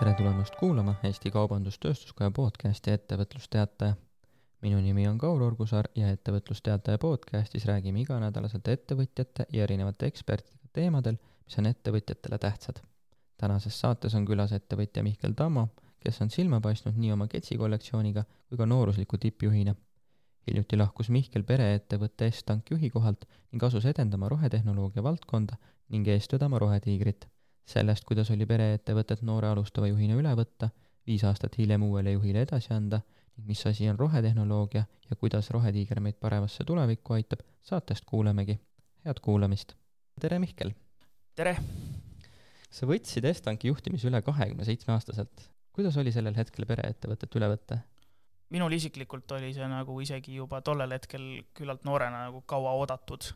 tere tulemast kuulama Eesti Kaubandus-Tööstuskoja podcasti Ettevõtlusteataja. minu nimi on Kaur Urgusaar ja Ettevõtlusteataja podcastis räägime iganädalaselt ettevõtjate ja erinevate ekspertidega teemadel, mis on ettevõtjatele tähtsad. tänases saates on külas ettevõtja Mihkel Tammo, kes on silma paistnud nii oma Ketsi kollektsiooniga kui ka noorusliku tippjuhina. hiljuti lahkus Mihkel pereettevõtte S-Tank juhi kohalt ning asus edendama rohetehnoloogia valdkonda ning eest vedama Rohetiigrit sellest, kuidas oli pereettevõtet noore alustava juhina üle võtta, viis aastat hiljem uuele juhile edasi anda ning mis asi on rohetehnoloogia ja kuidas Rohetiiger meid paremasse tulevikku aitab, saatest kuulemegi. head kuulamist! tere, Mihkel! tere! sa võtsid Estanki juhtimise üle kahekümne seitsme aastaselt. kuidas oli sellel hetkel pereettevõtet üle võtta? minul isiklikult oli see nagu isegi juba tollel hetkel küllalt noorena nagu kaua oodatud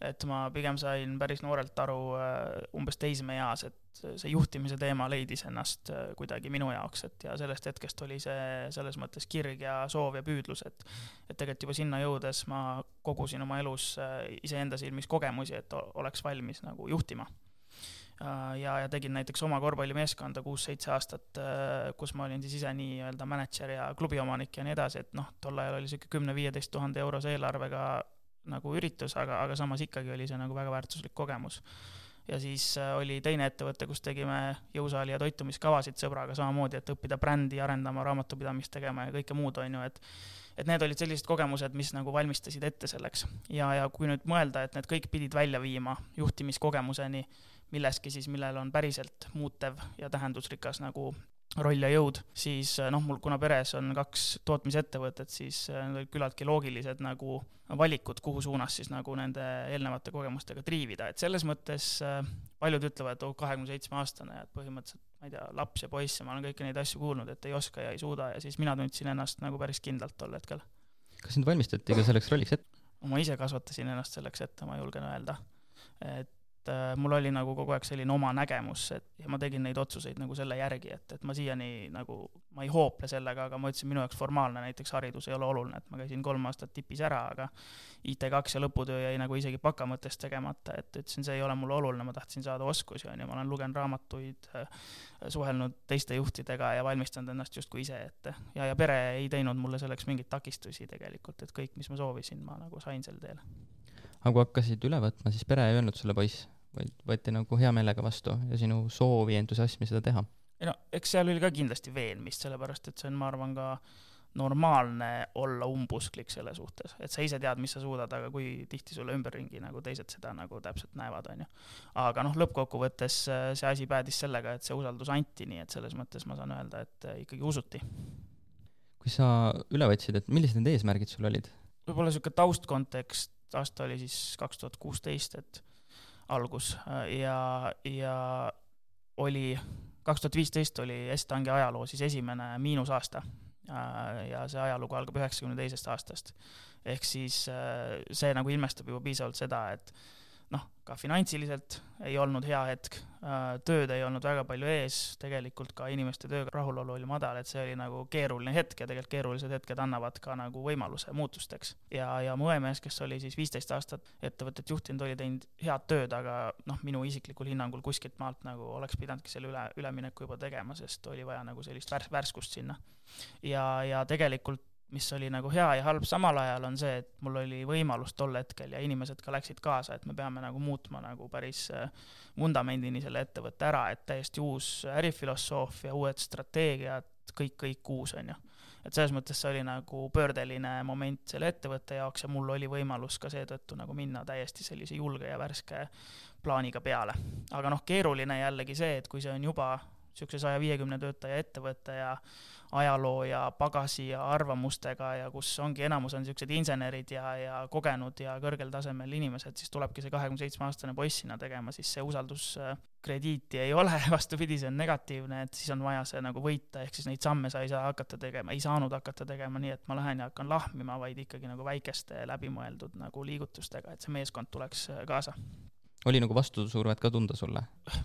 et ma pigem sain päris noorelt aru äh, umbes teismeeas, et see juhtimise teema leidis ennast äh, kuidagi minu jaoks, et ja sellest hetkest oli see selles mõttes kirg ja soov ja püüdlus, et et tegelikult juba sinna jõudes ma kogusin oma elus äh, iseenda silmis kogemusi, et oleks valmis nagu juhtima. Ja, ja tegin näiteks oma korvpallimeeskonda kuus-seitse aastat, kus ma olin siis ise nii-öelda mänedžer ja klubiomanik ja nii edasi, et noh, tol ajal oli niisugune kümne-viieteist tuhande eurose eelarvega nagu üritus, aga, aga samas ikkagi oli see nagu väga väärtuslik kogemus. ja siis äh, oli teine ettevõte, kus tegime jõusaali ja toitumiskavasid sõbraga samamoodi, et õppida brändi arendama, raamatupidamist tegema ja kõike muud, on ju, et et need olid sellised kogemused, mis nagu valmistasid ette selleks. ja, ja kui nüüd mõelda, et need kõik pidid välja viima juhtimiskogemuseni milleski siis, millel on päriselt muutev ja tähendusrikas nagu roll ja jõud, siis eh, noh, mul kuna peres on kaks tootmisettevõtet, siis eh, need olid küllaltki loogilised nagu valikud, kuhu suunas siis nagu nende eelnevate kogemustega triivida, et selles mõttes eh, paljud ütlevad, et oh, kahekümne seitsme aastane, et põhimõtteliselt ma ei tea, laps ja poiss ja ma olen kõiki neid asju kuulnud, et ei oska ja ei suuda ja siis mina tundsin ennast nagu päris kindlalt tol hetkel. kas sind valmistati ka selleks rolliks ette? ma ise kasvatasin ennast selleks ette, ma julgen öelda. et et äh, mul oli nagu kogu aeg selline oma nägemus, et ja ma tegin neid otsuseid nagu selle järgi, et, et ma siiani nagu, ma ei hoople sellega, aga ma ütlesin, minu jaoks formaalne näiteks haridus ei ole oluline, et ma käisin kolm aastat tipis ära, aga IT2 ja lõputöö jäi nagu isegi baka mõttes tegemata, et ütlesin, see ei ole mulle oluline, ma tahtsin saada oskusi, on ju, ma olen lugenud raamatuid, äh, suhelnud teiste juhtidega ja valmistanud ennast justkui ise ette. ja, ja pere ei teinud mulle selleks mingeid takistusi tegelikult, et kõik, mis ma soovisin, ma nagu sain sel teel aga kui hakkasid üle võtma, siis pere ei öelnud sulle, poiss, vaid võeti nagu hea meelega vastu ja sinu soovi, entusiasmi seda teha? ei no eks seal oli ka kindlasti veenmist, sellepärast et see on, ma arvan, ka normaalne olla umbusklik selle suhtes, et sa ise tead, mis sa suudad, aga kui tihti sulle ümberringi nagu teised seda nagu täpselt näevad, on ju. aga noh, lõppkokkuvõttes äh, see asi päädis sellega, et see usaldus anti, nii et selles mõttes ma saan öelda, et äh, ikkagi usuti. kui sa üle võtsid, et millised need eesmärgid sul olid? võib-olla niisugune taustkontekst, aasta oli siis kaks tuhat kuusteist, et algus ja, ja oli, kaks tuhat viisteist oli Est-Tangi ajaloo siis esimene miinusaasta. ja see ajalugu algab üheksakümne teisest aastast. ehk siis see nagu ilmestab juba piisavalt seda, et noh, ka finantsiliselt ei olnud hea hetk, äh, tööd ei olnud väga palju ees, tegelikult ka inimeste tööga rahulolu oli madal, et see oli nagu keeruline hetk ja tegelikult keerulised hetked annavad ka nagu võimaluse muutusteks. ja, ja mu õemees, kes oli siis viisteist aastat ettevõtet juhtinud, oli teinud head tööd, aga noh, minu isiklikul hinnangul kuskilt maalt nagu oleks pidanudki selle üle, ülemineku juba tegema, sest oli vaja nagu sellist värs-, värskust sinna. ja, ja tegelikult mis oli nagu hea ja halb samal ajal, on see, et mul oli võimalus tol hetkel ja inimesed ka läksid kaasa, et me peame nagu muutma nagu päris äh, vundamendini selle ettevõtte ära, et täiesti uus ärifilosoofia, uued strateegiad, kõik, kõik uus, on ju. et selles mõttes see oli nagu pöördeline moment selle ettevõtte jaoks ja mul oli võimalus ka seetõttu nagu minna täiesti sellise julge ja värske plaaniga peale. aga noh, keeruline jällegi see, et kui see on juba niisuguse saja viiekümne töötaja ettevõte ja ajaloo ja pagasi ja arvamustega ja kus ongi, enamus on niisugused insenerid ja, ja kogenud ja kõrgel tasemel inimesed, siis tulebki see kahekümne seitsme aastane poiss sinna tegema, siis see usalduskrediiti ei ole, vastupidi, see on negatiivne, et siis on vaja see nagu võita, ehk siis neid samme sa ei saa hakata tegema, ei saanud hakata tegema nii, et ma lähen ja hakkan lahmima, vaid ikkagi nagu väikeste läbimõeldud nagu liigutustega, et see meeskond tuleks kaasa oli nagu vastusurvet ka tunda sulle?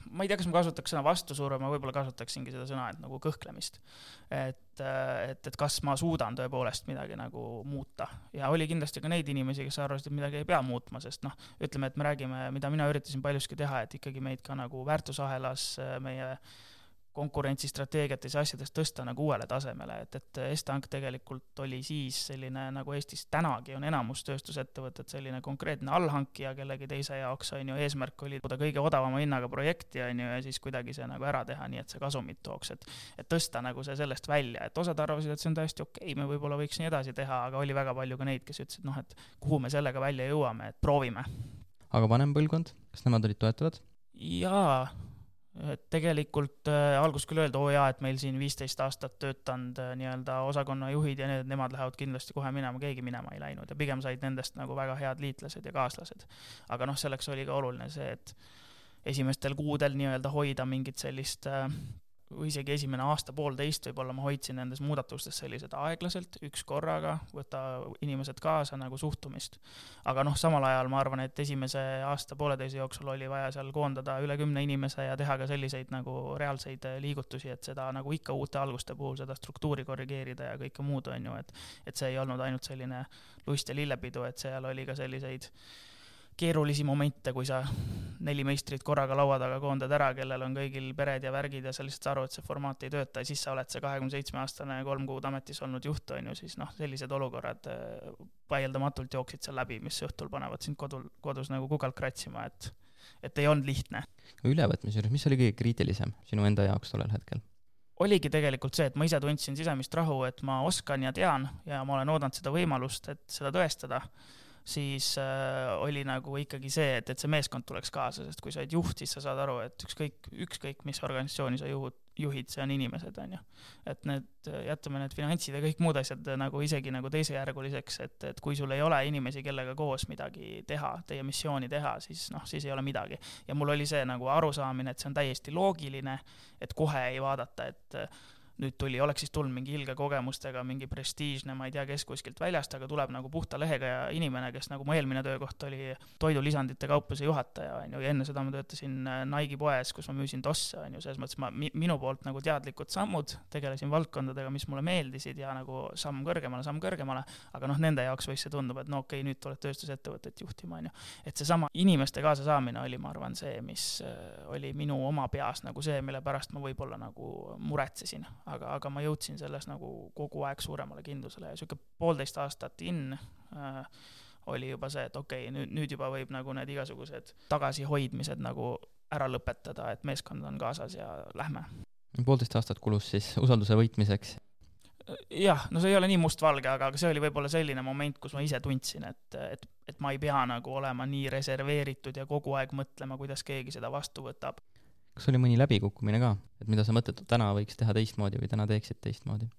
ma ei tea, kas ma kasutaks sõna vastusurve, ma võib-olla kasutaksingi seda sõna, et nagu kõhklemist. et, et, et kas ma suudan tõepoolest midagi nagu muuta ja oli kindlasti ka neid inimesi, kes arvasid, et midagi ei pea muutma, sest noh, ütleme, et me räägime, mida mina üritasin paljuski teha, et ikkagi meid ka nagu väärtusahelas meie konkurentsistrateegiates ja asjades tõsta nagu uuele tasemele, et, et Estank tegelikult oli siis selline, nagu Eestis tänagi on enamus tööstusettevõtted, selline konkreetne allhankija kellegi teise jaoks, on ju, eesmärk oli kõige odavama hinnaga projekti, on ju, ja siis kuidagi see nagu ära teha, nii et see kasumit tooks, et et tõsta nagu see sellest välja, et osad arvasid, et see on täiesti okei okay,, me võib-olla võiks nii edasi teha, aga oli väga palju ka neid, kes ütlesid, noh, et kuhu me sellega välja jõuame, et proovime. aga vanem põlvkond, kas nemad olid toetavad? jaa et tegelikult äh, alguses küll öelda, oo jaa, et meil siin viisteist aastat töötanud äh, nii-öelda osakonnajuhid ja need, nemad lähevad kindlasti kohe minema, keegi minema ei läinud ja pigem said nendest nagu väga head liitlased ja kaaslased. aga noh, selleks oli ka oluline see, et esimestel kuudel nii-öelda hoida mingit sellist äh, või isegi esimene aasta-poolteist võib-olla ma hoidsin nendes muudatustes sellised aeglaselt, üks korraga, võta inimesed kaasa nagu suhtumist. aga noh, samal ajal ma arvan, et esimese aasta-pooleteise jooksul oli vaja seal koondada üle kümne inimese ja teha ka selliseid nagu reaalseid liigutusi, et seda nagu ikka uute alguste puhul seda struktuuri korrigeerida ja kõike muud, on ju, et et see ei olnud ainult selline lust ja lillepidu, et seal oli ka selliseid keerulisi momente, kui sa neli meistrit korraga laua taga koondad ära, kellel on kõigil pered ja värgid ja sa lihtsalt aru, et see formaat ei tööta ja siis sa oled see kahekümne seitsme aastane kolm kuud ametis olnud juht, on ju, siis noh, sellised olukorrad äh, vaieldamatult jooksid seal läbi, mis õhtul panevad sind kodul, kodus nagu kugalt kratsima, et et ei olnud lihtne. ülevõtmise juures, mis oli kõige kriitilisem sinu enda jaoks tollel hetkel? oligi tegelikult see, et ma ise tundsin sisemist rahu, et ma oskan ja tean ja ma olen oodanud seda võimalust, et seda tõestada siis äh, oli nagu ikkagi see, et, et see meeskond tuleks kaasa, sest kui sa oled juht, siis sa saad aru, et ükskõik, ükskõik mis organisatsiooni sa juhud, juhid, see on inimesed, on ju. et need, jätame need finantsid ja kõik muud asjad nagu isegi nagu teisejärguliseks, et, et kui sul ei ole inimesi, kellega koos midagi teha, teie missiooni teha, siis noh, siis ei ole midagi. ja mul oli see nagu arusaamine, et see on täiesti loogiline, et kohe ei vaadata, et nüüd tuli, oleks siis tulnud mingi ilge kogemustega, mingi prestiižne, ma ei tea, kes kuskilt väljast, aga tuleb nagu puhta lehega ja inimene, kes nagu mu eelmine töökoht oli toidulisandite kaupluse juhataja, on ju, ja enne seda ma töötasin äh, Nike'i poes, kus ma müüsin tosse, on ju, selles mõttes ma, minu poolt nagu teadlikud sammud, tegelesin valdkondadega, mis mulle meeldisid ja nagu samm kõrgemale, samm kõrgemale, aga noh, nende jaoks võis see tunduda, et no okei okay,, nüüd tuled tööstusettevõtet juhtima, on ju. et seesama inimeste kaasasaamine oli, ma arvan, see, mis äh, oli minu oma peas nagu see, mille pärast ma võib-olla nagu muretsesin aga, aga ma jõudsin selles nagu kogu aeg suuremale kindlusele ja sihuke poolteist aastat in äh, oli juba see, et okei okay,, nüüd, nüüd juba võib nagu need igasugused tagasihoidmised nagu ära lõpetada, et meeskond on kaasas ja lähme. poolteist aastat kulus siis usalduse võitmiseks? jah, no see ei ole nii mustvalge, aga, aga see oli võib-olla selline moment, kus ma ise tundsin, et, et, et ma ei pea nagu olema nii reserveeritud ja kogu aeg mõtlema, kuidas keegi seda vastu võtab kas oli mõni läbikukkumine ka, et mida sa mõtled, täna võiks teha teistmoodi või täna teeksid teistmoodi?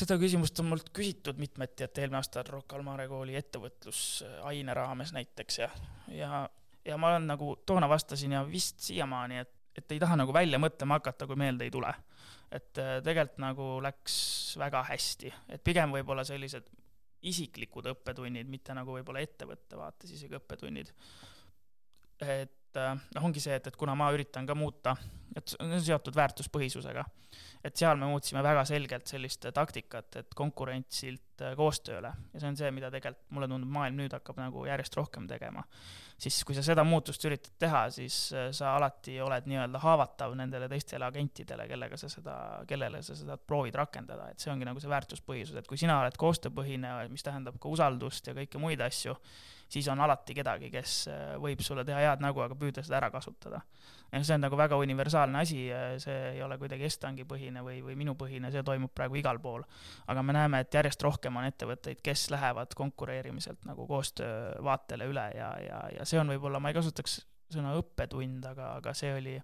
seda küsimust on mult küsitud mitmeti, et eelmine aasta Rocca al Mare kooli ettevõtlusaine raames näiteks ja, ja, ja ma olen nagu toona vastasin ja vist siiamaani, et, et ei taha nagu välja mõtlema hakata, kui meelde ei tule. et äh, tegelikult nagu läks väga hästi, et pigem võib-olla sellised isiklikud õppetunnid, mitte nagu võib-olla ettevõtte vaates isegi õppetunnid. et äh, noh, ongi see, et, et kuna ma üritan ka muuta, et see on seotud väärtuspõhisusega, et seal me muutsime väga selgelt sellist taktikat, et konkurentsilt äh, koostööle ja see on see, mida tegelikult mulle tundub, maailm nüüd hakkab nagu järjest rohkem tegema. siis kui sa seda muutust üritad teha, siis äh, sa alati oled nii-öelda haavatav nendele teistele agentidele, kellega sa seda, kellele sa seda proovid rakendada, et see ongi nagu see väärtuspõhisus, et kui sina oled koostööpõhine, mis tähendab ka usaldust ja kõike muid asju, siis on alati kedagi, kes äh, võib sulle teha head nägu, aga püüda seda ära kasutada. ja see on nagu väga universaalne asi, see ei ole kuidagi Estangi põhine või, või minu põhine, see toimub praegu igal pool. aga me näeme, et järjest rohkem on ettevõtteid, kes lähevad konkureerimiselt nagu koostöövaatele üle ja, ja, ja see on võib-olla, ma ei kasutaks sõna õppetund, aga, aga see oli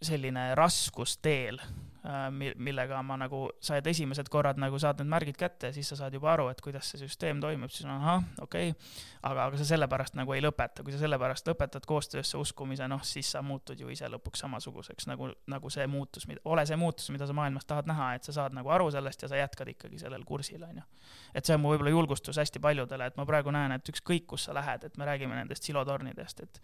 selline raskus teel, äh, millega ma nagu, sa oled esimesed korrad nagu saad need märgid kätte ja siis sa saad juba aru, et kuidas see süsteem toimib, siis on ahah, okei okay., aga, aga sa sellepärast nagu ei lõpeta, kui sa sellepärast lõpetad koostöösse uskumise, noh, siis sa muutud ju ise lõpuks samasuguseks nagu, nagu see muutus, ole see muutus, mida sa maailmas tahad näha, et sa saad nagu aru sellest ja sa jätkad ikkagi sellel kursil, on ju. et see on mu võib-olla julgustus hästi paljudele, et ma praegu näen, et ükskõik, kus sa lähed, et me räägime nendest silotornidest, et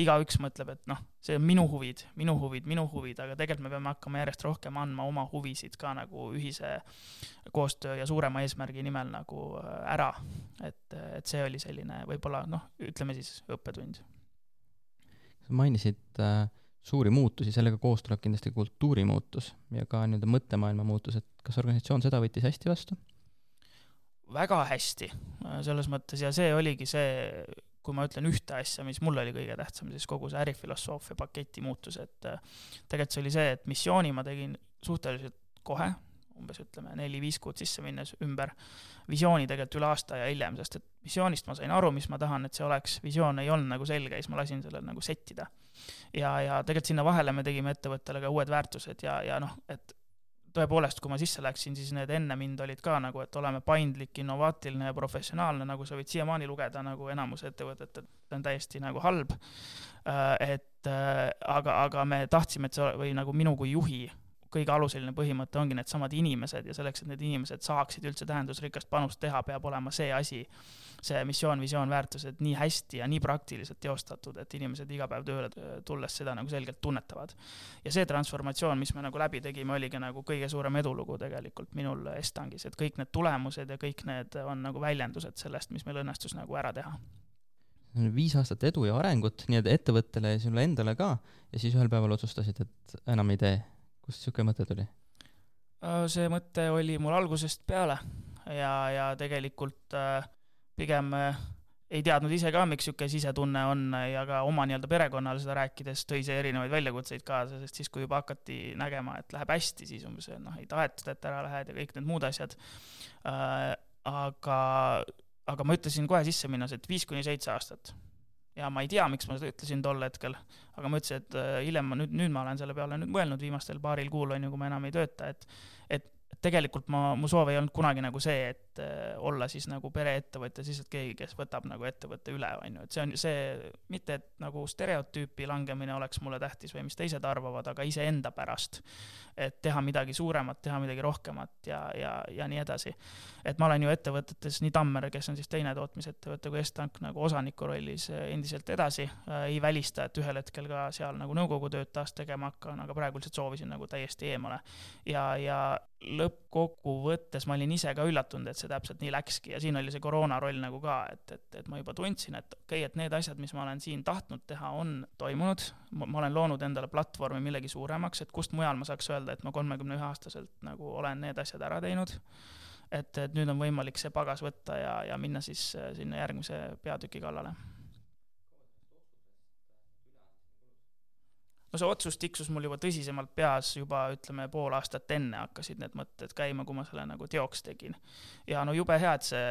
igaüks mõtleb, et noh, see on minu huvid, minu huvid, minu huvid, aga tegelikult me peame hakkama järjest rohkem andma oma huvisid ka nagu ühise koostöö ja suurema eesmärgi nimel nagu äh, ära. et, et see oli selline võib-olla noh, ütleme siis õppetund. sa mainisid äh, suuri muutusi, sellega koos tuleb kindlasti kultuuri muutus ja ka nii-öelda mõttemaailma muutus, et kas organisatsioon seda võttis hästi vastu? väga hästi, selles mõttes ja see oligi see, kui ma ütlen ühte asja, mis mulle oli kõige tähtsam, siis kogu see ärifilosoofia paketi muutus, et tegelikult see oli see, et missiooni ma tegin suhteliselt kohe, umbes ütleme neli-viis kuud sisse minnes ümber, visiooni tegelikult üle aasta ja hiljem, sest et visioonist ma sain aru, mis ma tahan, et see oleks, visioon ei olnud nagu selge ja siis ma lasin sellel nagu settida. ja, ja tegelikult sinna vahele me tegime ettevõttele ka uued väärtused ja, ja noh, et tõepoolest, kui ma sisse läksin, siis need enne mind olid ka nagu, et oleme paindlik, innovaatiline ja professionaalne, nagu sa võid siiamaani lugeda nagu enamus ettevõtetel, see on täiesti nagu halb. Äh, et äh, aga, aga me tahtsime, et see või nagu minu kui juhi kõige aluseline põhimõte ongi needsamad inimesed ja selleks, et need inimesed saaksid üldse tähendusrikast panust teha, peab olema see asi, see missioon, visioon, väärtused nii hästi ja nii praktiliselt teostatud, et inimesed iga päev tööle tulles seda nagu selgelt tunnetavad. ja see transformatsioon, mis me nagu läbi tegime, oligi nagu kõige suurem edulugu tegelikult minul Estangis, et kõik need tulemused ja kõik need on nagu väljendused sellest, mis meil õnnestus nagu ära teha viis aastat edu ja arengut nii-öelda ettevõttele ja sulle endale ka ja siis ühel päeval otsustasid, et enam ei tee kust niisugune mõte tuli? Äh, see mõte oli mul algusest peale ja, ja tegelikult äh, pigem äh, ei teadnud ise ka, miks niisugune sisetunne on ja ka oma nii-öelda perekonnale seda rääkides tõi see erinevaid väljakutseid kaasa, sest siis, kui juba hakati nägema, et läheb hästi, siis umbes noh, ei tahetud, et ära lähed ja kõik need muud asjad aga, aga ma ütlesin kohe sisse minnes, et viis kuni seitse aastat ja ma ei tea, miks ma seda ütlesin tol hetkel, aga ma ütlesin, et äh, hiljem ma nüüd, nüüd ma olen selle peale nüüd mõelnud viimastel paaril kuul, on ju, kui ma enam ei tööta, et et tegelikult ma, mu soov ei olnud kunagi nagu see, et äh, olla siis nagu pereettevõtja, siis et keegi, kes võtab nagu ettevõtte üle, on ju, et see on see, mitte et nagu stereotüüpi langemine oleks mulle tähtis või mis teised arvavad, aga iseenda pärast. et teha midagi suuremat, teha midagi rohkemat ja, ja, ja nii edasi. et ma olen ju ettevõtetes, nii Tammere, kes on siis teine tootmisettevõte, kui Estank nagu osaniku rollis äh, endiselt edasi, äh, ei välista, et ühel hetkel ka seal nagu nõukogu tööd taas tegema hakkan, aga praegu lihtsalt soovisin nagu täiesti eemale. ja, ja lõppkokkuvõttes ma olin ise ka üllatunud, et see täpselt nii läkski ja siin oli see koroona roll nagu ka, et, et, et ma juba tundsin, et okei okay,, et need asjad, mis ma olen siin tahtnud teha, on toimunud, ma olen loonud endale platvormi millegi suuremaks, et kust mujal ma saaks öelda, et ma kolmekümne ühe aastaselt nagu olen need asjad ära teinud. et, et nüüd on võimalik see pagas võtta ja, ja minna siis äh, sinna järgmise peatüki kallale no see otsus tiksus mul juba tõsisemalt peas juba ütleme pool aastat enne hakkasid need mõtted käima, kui ma selle nagu teoks tegin. ja no jube hea, et see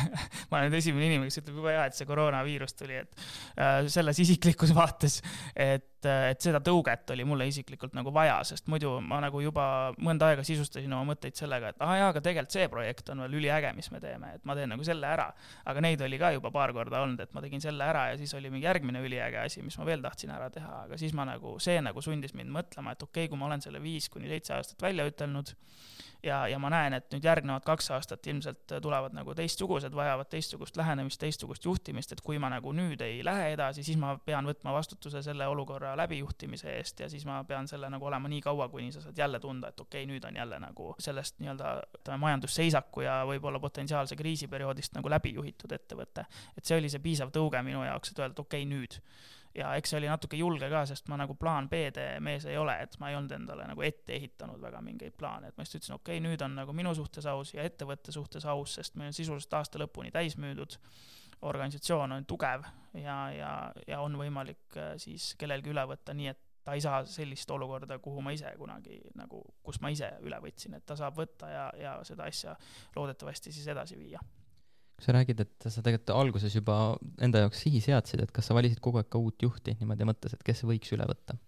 ma olen nüüd esimene inimene, kes ütleb jube hea, et see koroonaviirus tuli, et äh, selles isiklikus vaates, et et, et seda tõuget oli mulle isiklikult nagu vaja, sest muidu ma nagu juba mõnda aega sisustasin oma mõtteid sellega, et aa jaa, aga tegelikult see projekt on veel üliäge, mis me teeme, et ma teen nagu selle ära. aga neid oli ka juba paar korda olnud, et ma tegin selle ära ja siis oli mingi järgmine üliäge asi, mis ma veel tahtsin ära teha, aga siis ma nagu, see nagu sundis mind mõtlema, et okei okay,, kui ma olen selle viis kuni seitse aastat välja ütelnud, ja, ja ma näen, et nüüd järgnevad kaks aastat ilmselt tulevad nagu teistsugused, vajavad teistsugust lähenemist, teistsugust juhtimist, et kui ma nagu nüüd ei lähe edasi, siis ma pean võtma vastutuse selle olukorra läbijuhtimise eest ja siis ma pean selle nagu olema nii kaua, kuni sa saad jälle tunda, et okei okay,, nüüd on jälle nagu sellest nii-öelda ütleme, majandusseisaku ja võib-olla potentsiaalse kriisiperioodist nagu läbi juhitud ettevõte. et see oli see piisav tõuge minu jaoks, et öelda, et okei okay,, nüüd ja eks see oli natuke julge ka, sest ma nagu plaan B-de mees ei ole, et ma ei olnud endale nagu ette ehitanud väga mingeid plaane, et ma lihtsalt ütlesin, okei okay,, nüüd on nagu minu suhtes aus ja ettevõtte suhtes aus, sest meil on sisuliselt aasta lõpuni täis müüdud. organisatsioon on tugev ja, ja, ja on võimalik äh, siis kellelgi üle võtta nii, et ta ei saa sellist olukorda, kuhu ma ise kunagi nagu, kus ma ise üle võtsin, et ta saab võtta ja, ja seda asja loodetavasti siis edasi viia sa räägid, et sa tegelikult alguses juba enda jaoks sihi seadsid, et kas sa valisid kogu aeg ka uut juhti niimoodi mõttes, et kes võiks üle võtta?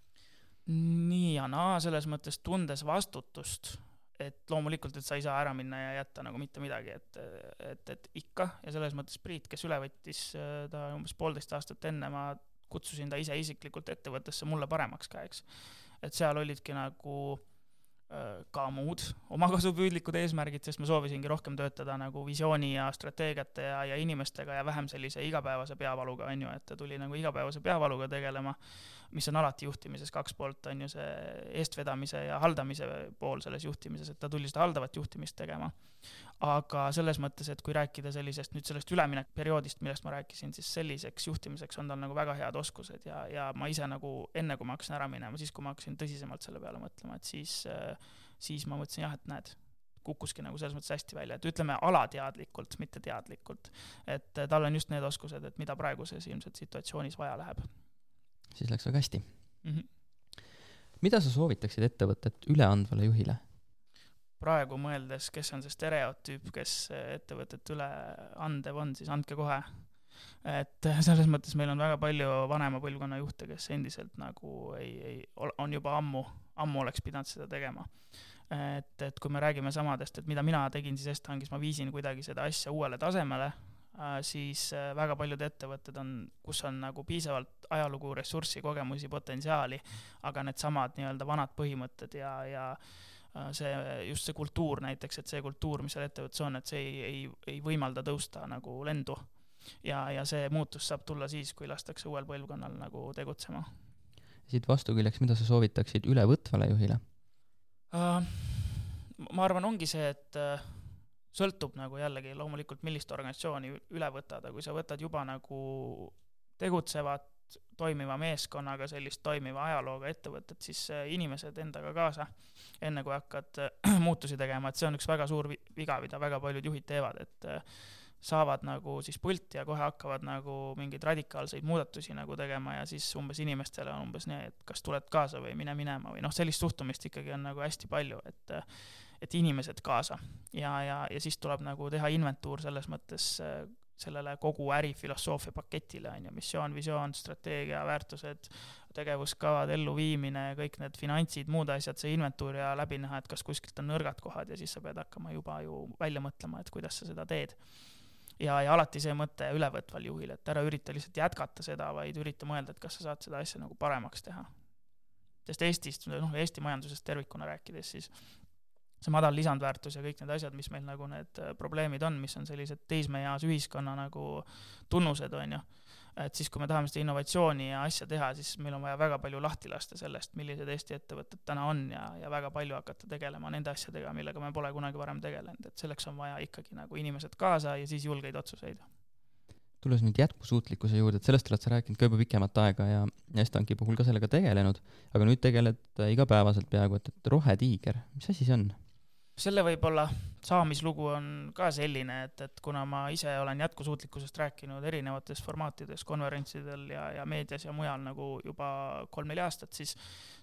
nii ja naa, selles mõttes tundes vastutust, et loomulikult, et sa ei saa ära minna ja jätta nagu mitte midagi, et, et, et ikka ja selles mõttes Priit, kes üle võttis, ta umbes poolteist aastat enne ma kutsusin ta ise isiklikult ettevõttesse mulle paremaks käeks. et seal olidki nagu ka muud omakasupüüdlikud eesmärgid, sest ma soovisingi rohkem töötada nagu visiooni ja strateegiate ja, ja inimestega ja vähem sellise igapäevase peavaluga, on ju, et ta tuli nagu igapäevase peavaluga tegelema, mis on alati juhtimises kaks poolt, on ju, see eestvedamise ja haldamise pool selles juhtimises, et ta tuli seda haldavat juhtimist tegema. Aga selles mõttes, et kui rääkida sellisest nüüd sellest üleminekuperioodist, millest ma rääkisin, siis selliseks juhtimiseks on tal nagu väga head oskused ja, ja ma ise nagu enne, kui ma hakkasin ära minema, siis kui ma hakkasin tõsisemalt selle peale mõtlema, et siis, siis ma mõtlesin jah, et näed, kukkuski nagu selles mõttes hästi välja, et ütleme alateadlikult, mitte teadlikult. et tal on just need oskused, et mida praeguses ilmselt situatsioonis vaja läheb. siis läks väga hästi mm. -hmm. mida sa soovitaksid ettevõtet üleandvale juhile? Praegu mõeldes, kes on see stereotüüp, kes ettevõtet üle andev on, siis andke kohe. et selles mõttes meil on väga palju vanema põlvkonna juhte, kes endiselt nagu ei, ei, on juba ammu, ammu oleks pidanud seda tegema. et, et kui me räägime samadest, et mida mina tegin siis Esthangis, ma viisin kuidagi seda asja uuele tasemele, siis väga paljud ettevõtted on, kus on nagu piisavalt ajalugu, ressurssi, kogemusi, potentsiaali, aga needsamad nii-öelda vanad põhimõtted ja, ja Äh, see, just see kultuur näiteks, et see kultuur, mis seal ettevõttes on, et see ei, ei, ei võimalda tõusta nagu lendu. ja, ja see muutus saab tulla siis, kui lastakse uuel põlvkonnal nagu tegutsema. siit vastuküljeks, mida sa soovitaksid ülevõtvale juhile uh,? ma arvan, ongi see, et uh, sõltub nagu jällegi loomulikult, millist organisatsiooni üle võtad, aga kui sa võtad juba nagu tegutsevat toimiva meeskonnaga, sellist toimiva ajalooga ettevõtet, siis inimesed endaga kaasa, enne kui hakkad muutusi tegema, et see on üks väga suur viga, mida väga paljud juhid teevad, et saavad nagu siis pulti ja kohe hakkavad nagu mingeid radikaalseid muudatusi nagu tegema ja siis umbes inimestele on umbes nii, et kas tuled kaasa või mine minema või noh, sellist suhtumist ikkagi on nagu hästi palju, et et inimesed kaasa. Ja, ja, ja siis tuleb nagu teha inventuur selles mõttes sellele kogu ärifilosoofia paketile, on ju, missioon, visioon, strateegia, väärtused, tegevuskavad, elluviimine, kõik need finantsid, muud asjad, see inventuur ja läbi näha, et kas kuskilt on nõrgad kohad ja siis sa pead hakkama juba ju välja mõtlema, et kuidas sa seda teed. ja, ja alati see mõte ülevõtval juhil, et ära ürita lihtsalt jätkata seda, vaid ürita mõelda, et kas sa saad seda asja nagu paremaks teha. sest Eestist, noh, Eesti majandusest tervikuna rääkides, siis see madal lisandväärtus ja kõik need asjad, mis meil nagu need äh, probleemid on, mis on sellised teismeeas ühiskonna nagu tunnused, on ju. et siis, kui me tahame seda innovatsiooni ja asja teha, siis meil on vaja väga palju lahti lasta sellest, millised Eesti ettevõtted täna on ja, ja väga palju hakata tegelema nende asjadega, millega me pole kunagi varem tegelenud, et selleks on vaja ikkagi nagu inimesed kaasa ja siis julgeid otsuseid tulles nüüd jätkusuutlikkuse juurde, et sellest oled sa rääkinud ka juba pikemat aega ja Estanki puhul ka sellega tegelenud, aga nüüd tegeled igapäevaselt peaaegu, et, et rohetiiger, mis asi see on? Selle võib-olla saamislugu on ka selline, et, et kuna ma ise olen jätkusuutlikkusest rääkinud erinevates formaatides, konverentsidel ja, ja meedias ja mujal nagu juba kolm-neli aastat, siis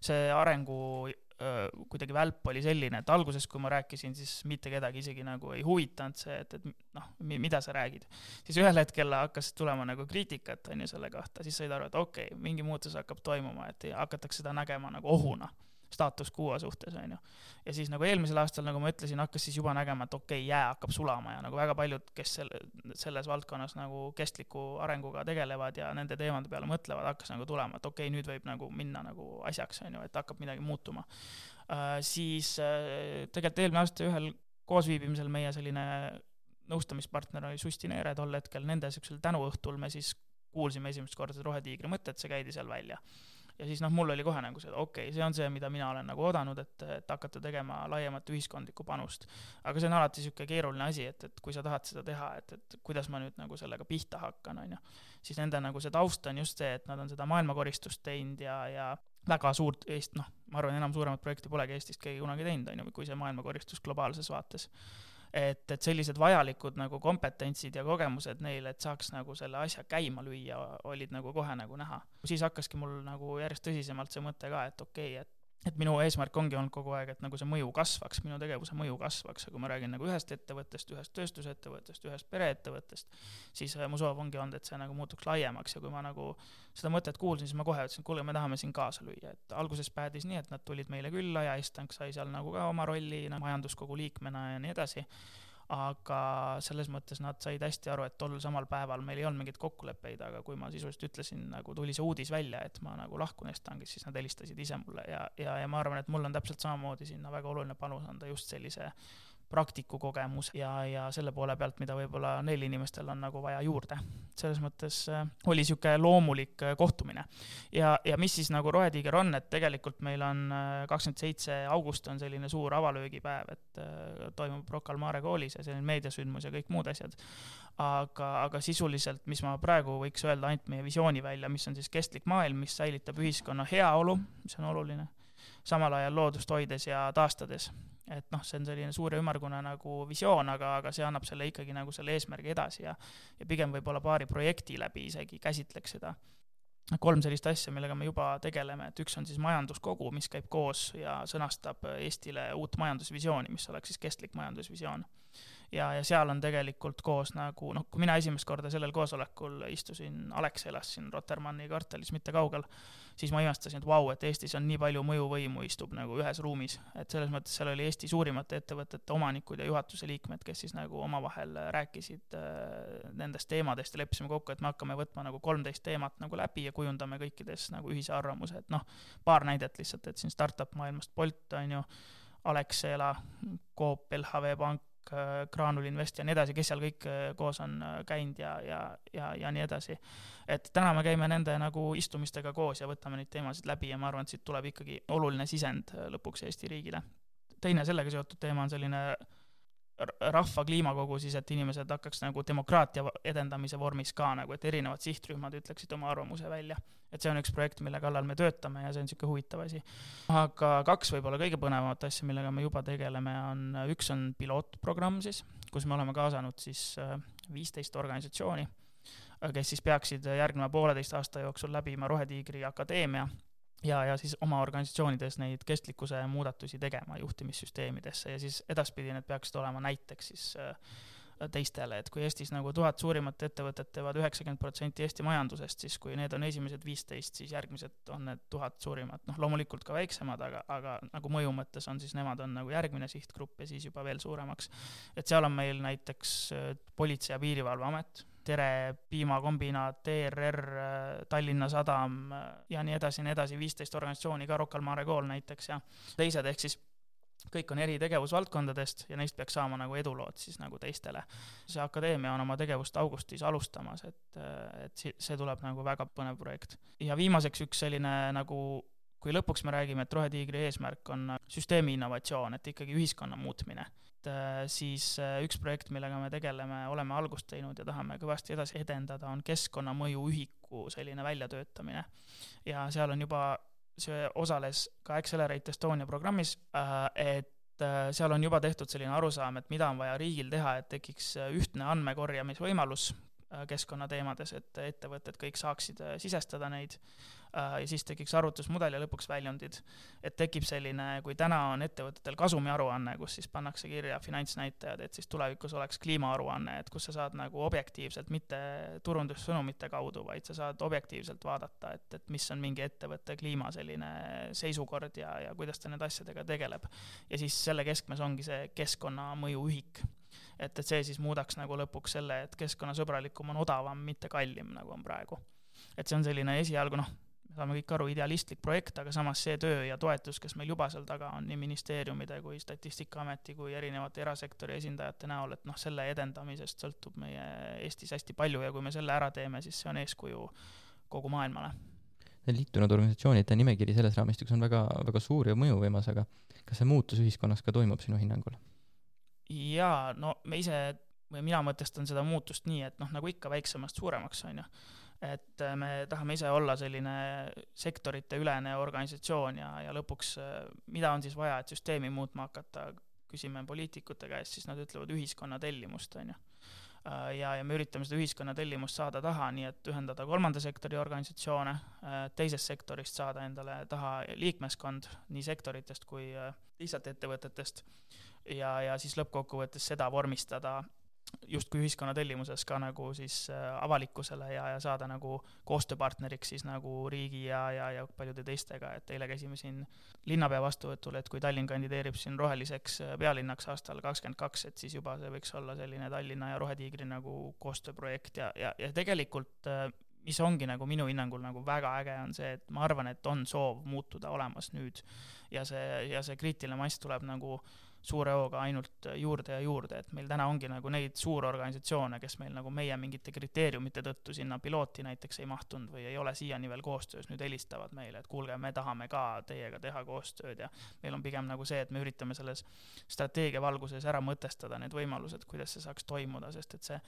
see arengu öö, kuidagi välp oli selline, et alguses, kui ma rääkisin, siis mitte kedagi isegi nagu ei huvitanud see, et, et noh, mida sa räägid. siis ühel hetkel hakkas tulema nagu kriitikat, on ju, selle kohta, siis said aru, et okei okay,, mingi muutus hakkab toimuma, et hakatakse seda nägema nagu ohuna staatus quo suhtes, on ju. ja siis nagu eelmisel aastal, nagu ma ütlesin, hakkas siis juba nägema, et okei okay,, jää hakkab sulama ja nagu väga paljud, kes selle, selles valdkonnas nagu kestliku arenguga tegelevad ja nende teemade peale mõtlevad, hakkas nagu tulema, et okei okay,, nüüd võib nagu minna nagu asjaks, on ju, et hakkab midagi muutuma uh,. siis uh, tegelikult eelmine aasta ühel koosviibimisel meie selline nõustamispartner oli Susti Neere tol hetkel, nende niisugusel tänuõhtul me siis kuulsime esimest korda Rohetiigri mõtet, see käidi seal välja ja siis noh, mul oli kohe nagu see, et okei okay,, see on see, mida mina olen nagu oodanud, et, et hakata tegema laiemat ühiskondlikku panust. aga see on alati niisugune keeruline asi, et, et kui sa tahad seda teha, et, et kuidas ma nüüd nagu sellega pihta hakkan, on ju. siis nende nagu see taust on just see, et nad on seda maailmakoristust teinud ja, ja väga suurt Eest-, noh, ma arvan, enam suuremat projekti polegi Eestist keegi kunagi teinud, on ju, kui see maailmakoristus globaalses vaates et, et sellised vajalikud nagu kompetentsid ja kogemused neil, et saaks nagu selle asja käima lüüa, olid nagu kohe nagu näha. siis hakkaski mul nagu järjest tõsisemalt see mõte ka, et okei okay,, et et minu eesmärk ongi olnud kogu aeg, et nagu see mõju kasvaks, minu tegevuse mõju kasvaks. Ja kui ma räägin nagu ühest ettevõttest, ühest tööstusettevõttest, ühest pereettevõttest, siis äh, mu soov ongi olnud, et see nagu muutuks laiemaks. Ja kui ma nagu seda mõtet kuulsin, siis ma kohe ütlesin, et kuule, me tahame siin kaasa lüüa, et alguses päädis nii, et nad tulid meile külla ja Estank sai seal nagu ka oma rolli no, majanduskogu liikmena ja nii edasi aga selles mõttes nad said hästi aru, et tol samal päeval meil ei olnud mingeid kokkuleppeid, aga kui ma sisuliselt ütlesin, nagu tuli see uudis välja, et ma nagu lahkun Estangist, siis nad helistasid ise mulle ja, ja, ja ma arvan, et mul on täpselt samamoodi sinna väga oluline panus anda just sellise praktiku kogemus ja, ja selle poole pealt, mida võib-olla neil inimestel on nagu vaja juurde. selles mõttes äh, oli niisugune loomulik äh, kohtumine. ja, ja mis siis nagu Rohetiiger on, et tegelikult meil on kakskümmend seitse august on selline suur avalöögipäev, et toimub Rocca al Mare koolis ja selline meediasündmus ja kõik muud asjad. aga, aga sisuliselt, mis ma praegu võiks öelda ainult meie visiooni välja, mis on siis kestlik maailm, mis säilitab ühiskonna heaolu, mis on oluline, samal ajal loodust hoides ja taastades et noh, see on selline suur ja ümmargune nagu visioon, aga, aga see annab selle ikkagi nagu selle eesmärgi edasi ja ja pigem võib-olla paari projekti läbi isegi käsitleks seda. kolm sellist asja, millega me juba tegeleme, et üks on siis majanduskogu, mis käib koos ja sõnastab Eestile uut majandusvisiooni, mis oleks siis kestlik majandusvisioon ja, ja seal on tegelikult koos nagu noh, kui mina esimest korda sellel koosolekul istusin, Alexelas siin Rotermanni kvartalis mitte kaugel, siis ma imestasin, et vau, et Eestis on nii palju mõjuvõimu istub nagu ühes ruumis, et selles mõttes seal oli Eesti suurimate ettevõtete omanikud ja juhatuse liikmed, kes siis nagu omavahel rääkisid äh, nendest teemadest ja leppisime kokku, et me hakkame võtma nagu kolmteist teemat nagu läbi ja kujundame kõikides nagu ühise arvamuse, et noh, paar näidet lihtsalt, et siin startup maailmast Bolt on ju, Alexela, Coop, LHV Pank, Graanul Invest ja nii edasi, kes seal kõik äh, koos on äh, käinud ja, ja, ja, ja nii edasi. et täna me käime nende nagu istumistega koos ja võtame neid teemasid läbi ja ma arvan, et siit tuleb ikkagi oluline sisend lõpuks Eesti riigile. teine sellega seotud teema on selline rahva kliimakogu siis, et inimesed hakkaks nagu demokraatia edendamise vormis ka nagu, et erinevad sihtrühmad ütleksid oma arvamuse välja. et see on üks projekt, mille kallal me töötame ja see on niisugune huvitav asi. aga kaks võib-olla kõige põnevamat asja, millega me juba tegeleme, on, üks on pilootprogramm siis, kus me oleme kaasanud siis äh, viisteist organisatsiooni, kes siis peaksid järgneva pooleteist aasta jooksul läbima Rohetiigri Akadeemia ja, ja siis oma organisatsioonides neid kestlikkuse muudatusi tegema juhtimissüsteemidesse ja siis edaspidi need peaksid olema näiteks siis äh, teistele, et kui Eestis nagu tuhat suurimat ettevõtet teevad üheksakümmend protsenti Eesti majandusest, siis kui need on esimesed viisteist, siis järgmised on need tuhat suurimat, noh, loomulikult ka väiksemad, aga, aga nagu mõju mõttes on siis nemad on nagu järgmine sihtgrupp ja siis juba veel suuremaks. et seal on meil näiteks äh, Politsei- ja Piirivalveamet, Tere piimakombinaat, ERR, Tallinna Sadam ja nii edasi ja nii edasi, viisteist organisatsiooni ka, Rocca al Mare Kool näiteks ja teised, ehk siis kõik on eri tegevusvaldkondadest ja neist peaks saama nagu edulood siis nagu teistele. see akadeemia on oma tegevust augustis alustamas, et, et see tuleb nagu väga põnev projekt. ja viimaseks üks selline nagu kui lõpuks me räägime, et Rohetiigri eesmärk on süsteemi innovatsioon, et ikkagi ühiskonna muutmine äh, siis äh, üks projekt, millega me tegeleme, oleme algust teinud ja tahame kõvasti edasi edendada, on keskkonnamõju ühiku selline väljatöötamine. ja seal on juba, see osales ka Accelerate Estonia programmis, äh, et seal on juba tehtud selline arusaam, et mida on vaja riigil teha, et tekiks ühtne andmekorjamisvõimalus keskkonnateemades, et ettevõtted kõik saaksid sisestada neid Äh, ja siis tekiks arvutusmudel ja lõpuks väljundid. et tekib selline, kui täna on ettevõtetel kasumiaruanne, kus siis pannakse kirja finantsnäitajad, et siis tulevikus oleks kliimaaruanne, et kus sa saad nagu objektiivselt, mitte turundussõnumite kaudu, vaid sa saad objektiivselt vaadata, et, et mis on mingi ettevõtte kliima selline seisukord ja, ja kuidas ta nende asjadega tegeleb. ja siis selle keskmes ongi see keskkonnamõju ühik et, et see siis muudaks nagu lõpuks selle, et keskkonnasõbralikum on odavam, mitte kallim, nagu on praegu. et see on selline esialgu noh, me saame kõik aru, idealistlik projekt, aga samas see töö ja toetus, kes meil juba seal taga on, nii ministeeriumide kui Statistikaameti kui erinevate erasektori esindajate näol, et noh, selle edendamisest sõltub meie Eestis hästi palju ja kui me selle ära teeme, siis see on eeskuju kogu maailmale. liitunud organisatsioonide nimekiri selles raamistikus on väga, väga suur ja mõjuvõimas, aga kas see muutus ühiskonnas ka toimub sinu hinnangul? Jaa, no me ise või mina mõtestan seda muutust nii, et noh, nagu ikka väiksemast suuremaks, on ju. Et äh, me tahame ise olla selline sektoriteülene organisatsioon ja, ja lõpuks, äh, mida on siis vaja, et süsteemi muutma hakata, küsime poliitikute käest, siis nad ütlevad ühiskonna tellimust, on ju. Äh, ja, ja me üritame seda ühiskonna tellimust saada taha, nii et ühendada kolmanda sektori organisatsioone, teisest sektorist saada endale taha liikmeskond nii sektoritest kui lihtsalt ettevõtetest ja, ja siis lõppkokkuvõttes seda vormistada justkui ühiskonna tellimuses ka nagu siis äh, avalikkusele ja, ja saada nagu koostööpartneriks siis nagu riigi ja, ja, ja paljude teistega, et eile käisime siin linnapea vastuvõtul, et kui Tallinn kandideerib siin roheliseks äh, pealinnaks aastal kakskümmend kaks, et siis juba see võiks olla selline Tallinna ja Rohetiigri nagu koostööprojekt ja, ja, ja tegelikult äh, mis ongi nagu minu hinnangul nagu väga äge, on see, et ma arvan, et on soov muutuda olemas nüüd. ja see, ja see kriitiline mass tuleb nagu suure hooga ainult juurde ja juurde, et meil täna ongi nagu neid suurorganisatsioone, kes meil nagu meie mingite kriteeriumite tõttu sinna pilooti näiteks ei mahtunud või ei ole siiani veel koostöös, nüüd helistavad meile, et kuulge, me tahame ka teiega teha koostööd ja meil on pigem nagu see, et me üritame selles strateegia valguses ära mõtestada need võimalused, kuidas see saaks toimuda, sest et see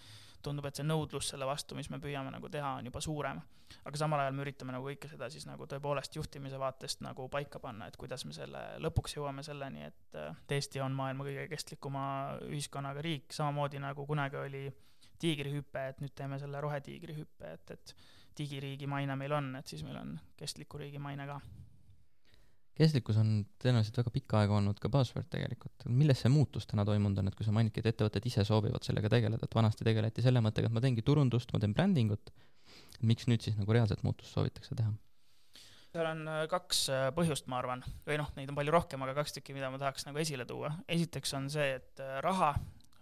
tundub, et see nõudlus selle vastu, mis me püüame nagu teha, on juba suurem. aga samal ajal me üritame nagu kõike seda siis nagu tõepoolest juhtimise vaatest nagu paika panna, et kuidas me selle lõpuks jõuame selleni, et Eesti on maailma kõige kestlikuma ühiskonnaga riik, samamoodi nagu kunagi oli tiigrihüpe, et nüüd teeme selle rohetiigri hüppe, et, et digiriigi maine meil on, et siis meil on kestliku riigi maine ka kestlikkus on tõenäoliselt väga pikka aega olnud ka buzzword tegelikult. milles see muutus täna toimunud on, et kui sa mainidki, et ettevõtted ise soovivad sellega tegeleda, et vanasti tegeleti selle mõttega, et ma teengi turundust, ma teen brändingut, miks nüüd siis nagu reaalset muutust soovitakse teha? Seal on äh, kaks äh, põhjust, ma arvan, või noh, neid on palju rohkem, aga kaks tükki, mida ma tahaks nagu esile tuua. esiteks on see, et äh, raha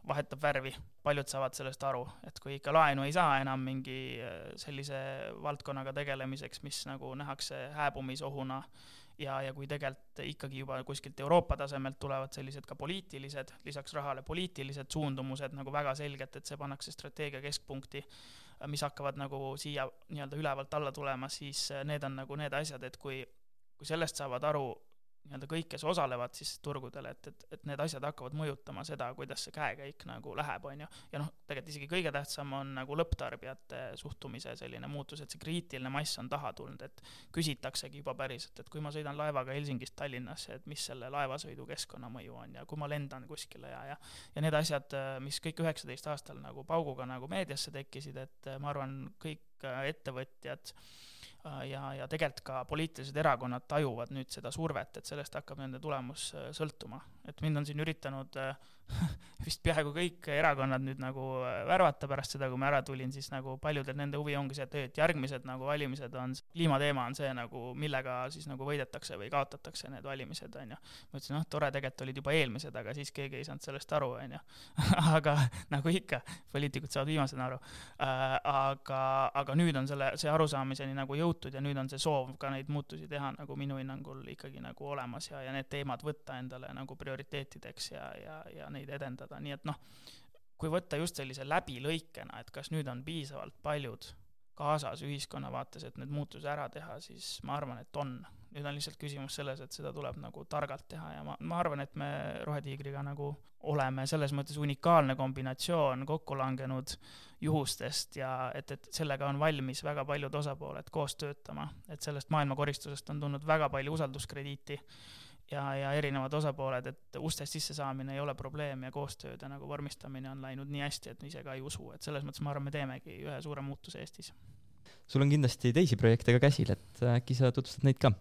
vahetab värvi, paljud saavad sellest aru, et kui ikka laenu ei saa enam mingi sellise valdkonnaga tegelemiseks, mis nagu nähakse hääbumisohuna, ja, ja kui tegelikult ikkagi juba kuskilt Euroopa tasemelt tulevad sellised ka poliitilised, lisaks rahale poliitilised suundumused nagu väga selgelt, et see pannakse strateegia keskpunkti, mis hakkavad nagu siia nii-öelda ülevalt alla tulema, siis need on nagu need asjad, et kui, kui sellest saavad aru nii-öelda kõik, kes osalevad siis turgudel, et, et, et need asjad hakkavad mõjutama seda, kuidas see käekäik nagu läheb, on ju. ja noh, tegelikult isegi kõige tähtsam on nagu lõpptarbijate suhtumise selline muutus, et see kriitiline mass on taha tulnud, et küsitaksegi juba päriselt, et kui ma sõidan laevaga Helsingist Tallinnasse, et mis selle laevasõidu keskkonnamõju on ja kui ma lendan kuskile ja, ja ja need asjad, mis kõik üheksateist aastal nagu pauguga nagu meediasse tekkisid, et ma arvan, kõik ettevõtjad Äh, ja, ja tegelikult ka poliitilised erakonnad tajuvad nüüd seda survet, et sellest hakkab nende tulemus äh, sõltuma. Et mind on siin üritanud äh, vist peaaegu kõik erakonnad nüüd nagu värvata pärast seda, kui ma ära tulin, siis nagu paljudel nende huvi ongi see, et, et järgmised nagu valimised on, kliimateema on see nagu, millega siis nagu võidetakse või kaotatakse need valimised, on ju. ma ütlesin, noh, tore, tegelikult olid juba eelmised, aga siis keegi ei saanud sellest aru, on ju. aga nagu ikka, poliitikud saavad viimasena aru. aga, aga nüüd on selle, see arusaamiseni nagu jõutud ja nüüd on see soov ka neid muutusi teha nagu minu hinnangul ikkagi nagu olemas ja, ja need teemad võtta endale nagu prioriteetideks ja, ja, ja neid edendada, nii et noh, kui võtta just sellise läbilõikena, et kas nüüd on piisavalt paljud kaasas ühiskonna vaates, et need muutused ära teha, siis ma arvan, et on. nüüd on lihtsalt küsimus selles, et seda tuleb nagu targalt teha ja ma, ma arvan, et me Rohetiigriga nagu oleme selles mõttes unikaalne kombinatsioon kokku langenud juhustest ja et, et sellega on valmis väga paljud osapooled koos töötama, et sellest maailmakoristusest on tulnud väga palju usalduskrediiti ja, ja erinevad osapooled, et ustest sissesaamine ei ole probleem ja koostööde nagu vormistamine on läinud nii hästi, et ise ka ei usu, et selles mõttes ma arvan, me teemegi ühe suure muutuse Eestis. sul on kindlasti teisi projekte ka käsil, et äkki sa tutvustad neid ka?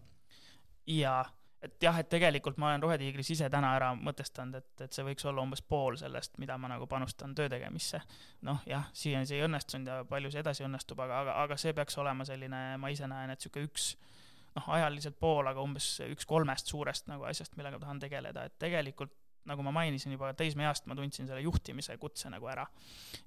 jaa et jah, et tegelikult ma olen Rohetiigris ise täna ära mõtestanud, et, et see võiks olla umbes pool sellest, mida ma nagu panustan töö tegemisse. noh, jah, siiani see ei õnnestunud ja palju see edasi õnnestub, aga, aga, aga see peaks olema selline, ma ise näen, et niisugune üks noh, ajaliselt pool, aga umbes üks kolmest suurest nagu asjast, millega tahan tegeleda, et tegelikult nagu ma mainisin juba teismeeast, ma tundsin selle juhtimise kutse nagu ära.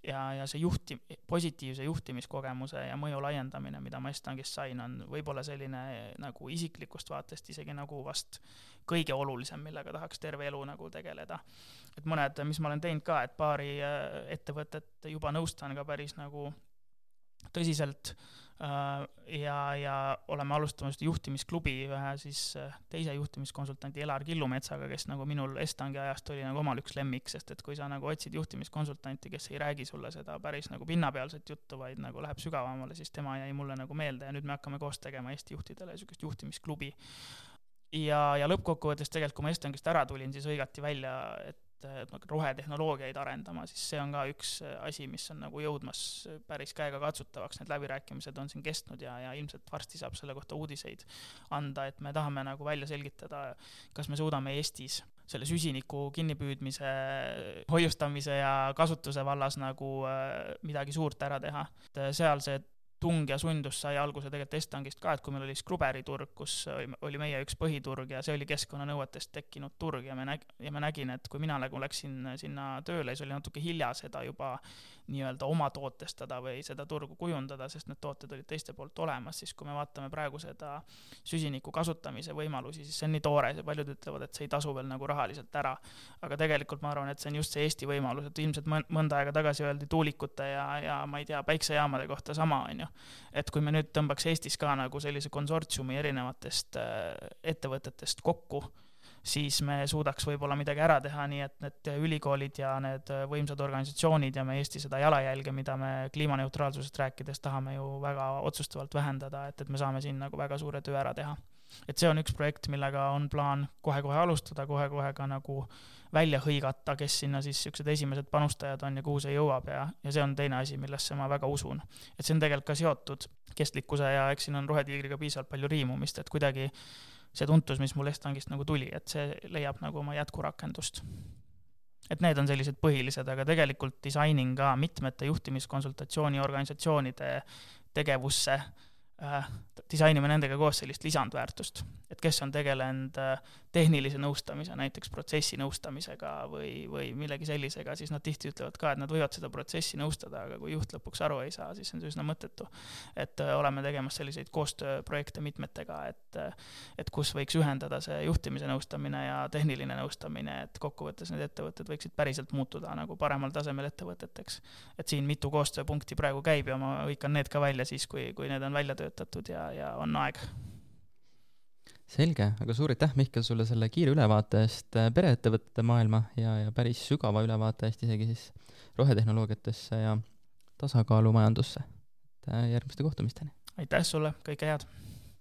ja, ja see juhti-, positiivse juhtimiskogemuse ja mõju laiendamine, mida ma Estangist sain, on võib-olla selline nagu isiklikust vaatest isegi nagu vast kõige olulisem, millega tahaks terve elu nagu tegeleda. et mõned, mis ma olen teinud ka, et paari äh, ettevõtet juba nõustan ka päris nagu tõsiselt ja, ja oleme alustamas juhtimisklubi ühe siis äh, teise juhtimiskonsultandi Elar Killumetsaga, kes nagu minul Estangi ajast oli nagu omal üks lemmik, sest et kui sa nagu otsid juhtimiskonsultanti, kes ei räägi sulle seda päris nagu pinnapealset juttu, vaid nagu läheb sügavamale, siis tema jäi mulle nagu meelde ja nüüd me hakkame koos tegema Eesti juhtidele niisugust juhtimisklubi. Ja, ja lõppkokkuvõttes tegelikult, kui ma Estongist ära tulin, siis hõigati välja, et et nagu rohetehnoloogiaid arendama, siis see on ka üks asi, mis on nagu jõudmas päris käegakatsutavaks, need läbirääkimised on siin kestnud ja, ja ilmselt varsti saab selle kohta uudiseid anda, et me tahame nagu välja selgitada, kas me suudame Eestis selle süsiniku kinnipüüdmise, hoiustamise ja kasutuse vallas nagu äh, midagi suurt ära teha. et seal see tung ja sundus sai alguse tegelikult Estangist ka, et kui meil oli Skruberi turg, kus oli meie üks põhiturg ja see oli keskkonnanõuetest tekkinud turg ja me näg-, ja ma nägin, et kui mina nagu läksin sinna tööle, siis oli natuke hilja seda juba nii-öelda oma tootestada või seda turgu kujundada, sest need tooted olid teiste poolt olemas, siis kui me vaatame praegu seda süsiniku kasutamise võimalusi, siis see on nii toores ja paljud ütlevad, et see ei tasu veel nagu rahaliselt ära. aga tegelikult ma arvan, et see on just see Eesti võimalus, et ilmselt mõnda aega tagasi öeldi tuulikute ja, ja ma ei tea, päiksejaamade kohta sama, on ju. Et kui me nüüd tõmbaks Eestis ka nagu sellise konsortsiumi erinevatest äh, ettevõtetest kokku siis me suudaks võib-olla midagi ära teha, nii et need ülikoolid ja need võimsad organisatsioonid ja me Eesti seda jalajälge, mida me kliimaneutraalsusest rääkides tahame ju väga otsustavalt vähendada, et, et me saame siin nagu väga suure töö ära teha. Et see on üks projekt, millega on plaan kohe-kohe alustada, kohe-kohe ka nagu välja hõigata, kes sinna siis niisugused esimesed panustajad on ja kuhu see jõuab ja, ja see on teine asi, millesse ma väga usun. et see on tegelikult ka seotud kestlikkuse ja eks siin on Rohetiigriga piisavalt palju riimumist, et kuidagi see tuntus, mis mul Estangist nagu tuli, et see leiab nagu oma jätkurakendust. et need on sellised põhilised, aga tegelikult disainin ka mitmete juhtimiskonsultatsiooni organisatsioonide tegevusse disainime nendega koos sellist lisandväärtust, et kes on tegelenud äh, tehnilise nõustamise, näiteks protsessi nõustamisega või, või millegi sellisega, siis nad tihti ütlevad ka, et nad võivad seda protsessi nõustada, aga kui juht lõpuks aru ei saa, siis on see üsna mõttetu. et äh, oleme tegemas selliseid koostööprojekte mitmetega, et, et kus võiks ühendada see juhtimise nõustamine ja tehniline nõustamine, et kokkuvõttes need ettevõtted võiksid päriselt muutuda nagu paremal tasemel ettevõteteks. et siin mitu koostööpunkti praegu käib ja ma hõikan need ka välja siis, kui, kui need on välja töötatud ja, ja on aeg selge, aga suur aitäh, Mihkel, sulle selle kiire ülevaate eest äh, pereettevõtete maailma ja, ja päris sügava ülevaate eest isegi siis rohetehnoloogiatesse ja tasakaalumajandusse. et äh, järgmiste kohtumisteni! aitäh sulle, kõike head!